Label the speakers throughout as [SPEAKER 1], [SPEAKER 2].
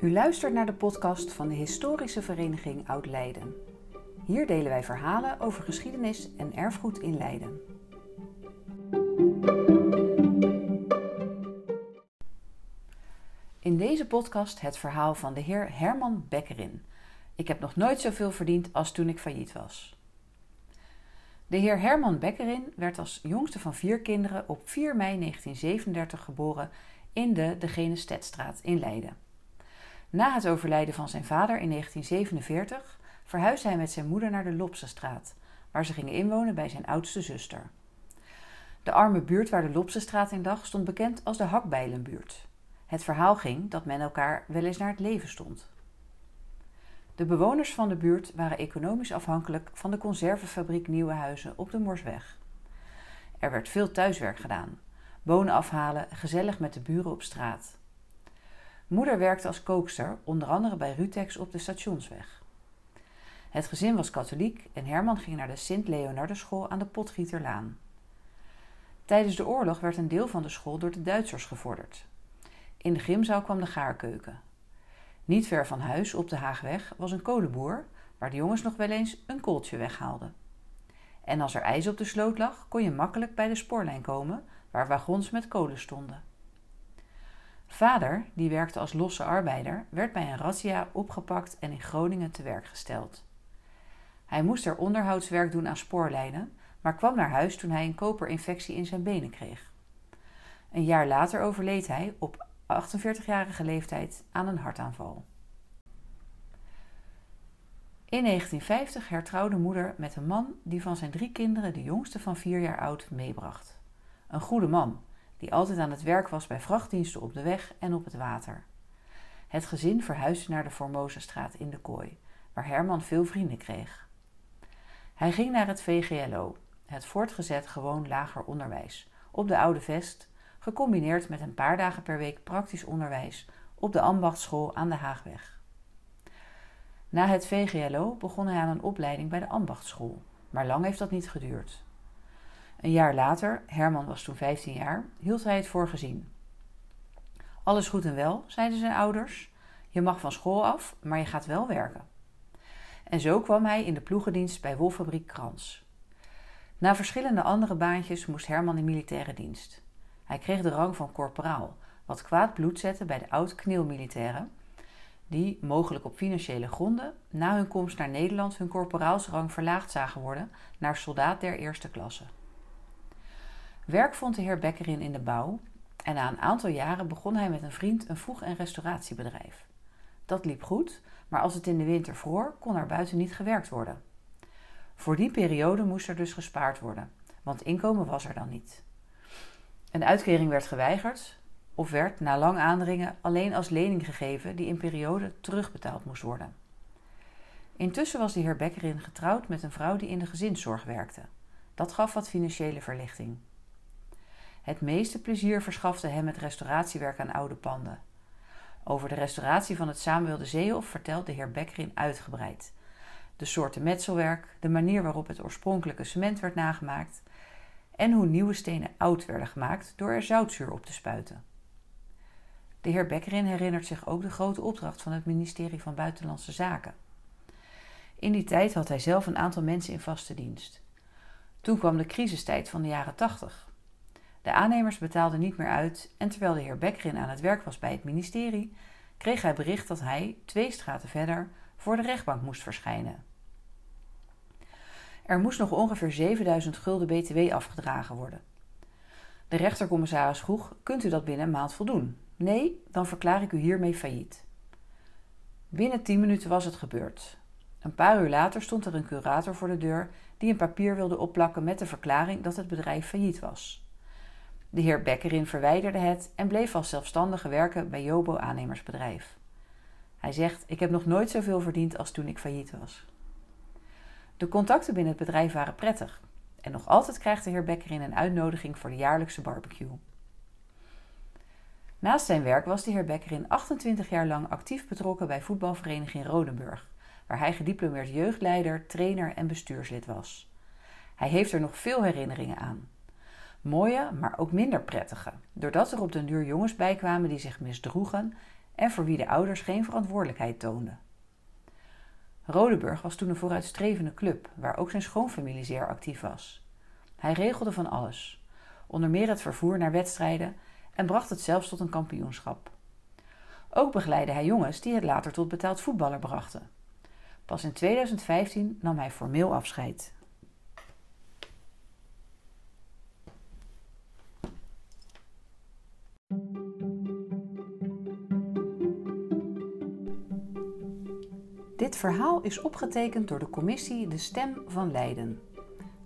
[SPEAKER 1] U luistert naar de podcast van de Historische Vereniging Oud-Leiden. Hier delen wij verhalen over geschiedenis en erfgoed in Leiden. In deze podcast het verhaal van de heer Herman Bekkerin. Ik heb nog nooit zoveel verdiend als toen ik failliet was. De heer Herman Bekkerin werd als jongste van vier kinderen op 4 mei 1937 geboren in de De Genestedstraat in Leiden. Na het overlijden van zijn vader in 1947 verhuisde hij met zijn moeder naar de Lopsestraat, waar ze gingen inwonen bij zijn oudste zuster. De arme buurt waar de Lopsestraat in lag stond bekend als de Hakbijlenbuurt. Het verhaal ging dat men elkaar wel eens naar het leven stond. De bewoners van de buurt waren economisch afhankelijk van de conservenfabriek Nieuwe Huizen op de Morsweg. Er werd veel thuiswerk gedaan, bonen afhalen, gezellig met de buren op straat. Moeder werkte als kookster, onder andere bij Rutex op de Stationsweg. Het gezin was katholiek en Herman ging naar de Sint-Leonardusschool aan de Potgieterlaan. Tijdens de oorlog werd een deel van de school door de Duitsers gevorderd. In de gymzaal kwam de gaarkeuken. Niet ver van huis, op de Haagweg, was een kolenboer waar de jongens nog wel eens een kooltje weghaalden. En als er ijs op de sloot lag, kon je makkelijk bij de spoorlijn komen, waar wagons met kolen stonden. Vader, die werkte als losse arbeider, werd bij een razzia opgepakt en in Groningen te werk gesteld. Hij moest er onderhoudswerk doen aan spoorlijnen, maar kwam naar huis toen hij een koperinfectie in zijn benen kreeg. Een jaar later overleed hij op 48-jarige leeftijd aan een hartaanval. In 1950 hertrouwde moeder met een man die van zijn drie kinderen de jongste van vier jaar oud meebracht. Een goede man, die altijd aan het werk was bij vrachtdiensten op de weg en op het water. Het gezin verhuisde naar de Formosestraat in de Kooi, waar Herman veel vrienden kreeg. Hij ging naar het VGLO, het voortgezet gewoon lager onderwijs, op de Oude Vest, gecombineerd met een paar dagen per week praktisch onderwijs op de ambachtschool aan de Haagweg. Na het VGLO begon hij aan een opleiding bij de ambachtschool, maar lang heeft dat niet geduurd. Een jaar later, Herman was toen 15 jaar, hield hij het voor gezien. Alles goed en wel, zeiden zijn ouders. Je mag van school af, maar je gaat wel werken. En zo kwam hij in de ploegendienst bij Wolfabriek Krans. Na verschillende andere baantjes moest Herman in militaire dienst. Hij kreeg de rang van korporaal, wat kwaad bloed zette bij de oud-kneelmilitairen, die, mogelijk op financiële gronden, na hun komst naar Nederland hun korporaalsrang verlaagd zagen worden naar soldaat der eerste klasse. Werk vond de heer Bekkerin in de bouw en na een aantal jaren begon hij met een vriend een voeg- en restauratiebedrijf. Dat liep goed, maar als het in de winter vroor, kon er buiten niet gewerkt worden. Voor die periode moest er dus gespaard worden, want inkomen was er dan niet. Een uitkering werd geweigerd of werd, na lang aandringen, alleen als lening gegeven die in periode terugbetaald moest worden. Intussen was de heer Bekkerin getrouwd met een vrouw die in de gezinszorg werkte. Dat gaf wat financiële verlichting. Het meeste plezier verschafte hem het restauratiewerk aan oude panden. Over de restauratie van het Samuel Zeehof vertelt de heer Bekkerin uitgebreid. De soorten metselwerk, de manier waarop het oorspronkelijke cement werd nagemaakt en hoe nieuwe stenen oud werden gemaakt door er zoutzuur op te spuiten. De heer Bekkerin herinnert zich ook de grote opdracht van het ministerie van Buitenlandse Zaken. In die tijd had hij zelf een aantal mensen in vaste dienst. Toen kwam de crisistijd van de jaren 80. De aannemers betaalden niet meer uit en terwijl de heer Bekkerin aan het werk was bij het ministerie, kreeg hij bericht dat hij, twee straten verder, voor de rechtbank moest verschijnen. Er moest nog ongeveer 7000 gulden btw afgedragen worden. De rechtercommissaris vroeg: Kunt u dat binnen een maand voldoen? Nee, dan verklaar ik u hiermee failliet. Binnen 10 minuten was het gebeurd. Een paar uur later stond er een curator voor de deur die een papier wilde opplakken met de verklaring dat het bedrijf failliet was. De heer Bekkerin verwijderde het en bleef als zelfstandige werken bij Jobo aannemersbedrijf. Hij zegt: Ik heb nog nooit zoveel verdiend als toen ik failliet was. De contacten binnen het bedrijf waren prettig en nog altijd krijgt de heer Bekkerin een uitnodiging voor de jaarlijkse barbecue. Naast zijn werk was de heer Bekkerin 28 jaar lang actief betrokken bij voetbalvereniging Rodenburg, waar hij gediplomeerd jeugdleider, trainer en bestuurslid was. Hij heeft er nog veel herinneringen aan. Mooie, maar ook minder prettige, doordat er op den duur jongens bijkwamen die zich misdroegen en voor wie de ouders geen verantwoordelijkheid toonden. Rodeburg was toen een vooruitstrevende club waar ook zijn schoonfamilie zeer actief was. Hij regelde van alles, onder meer het vervoer naar wedstrijden en bracht het zelfs tot een kampioenschap. Ook begeleidde hij jongens die het later tot betaald voetballer brachten. Pas in 2015 nam hij formeel afscheid. Dit verhaal is opgetekend door de commissie De Stem van Leiden.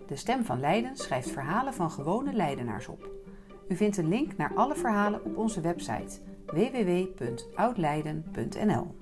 [SPEAKER 1] De Stem van Leiden schrijft verhalen van gewone Leidenaars op. U vindt een link naar alle verhalen op onze website www.oudleiden.nl.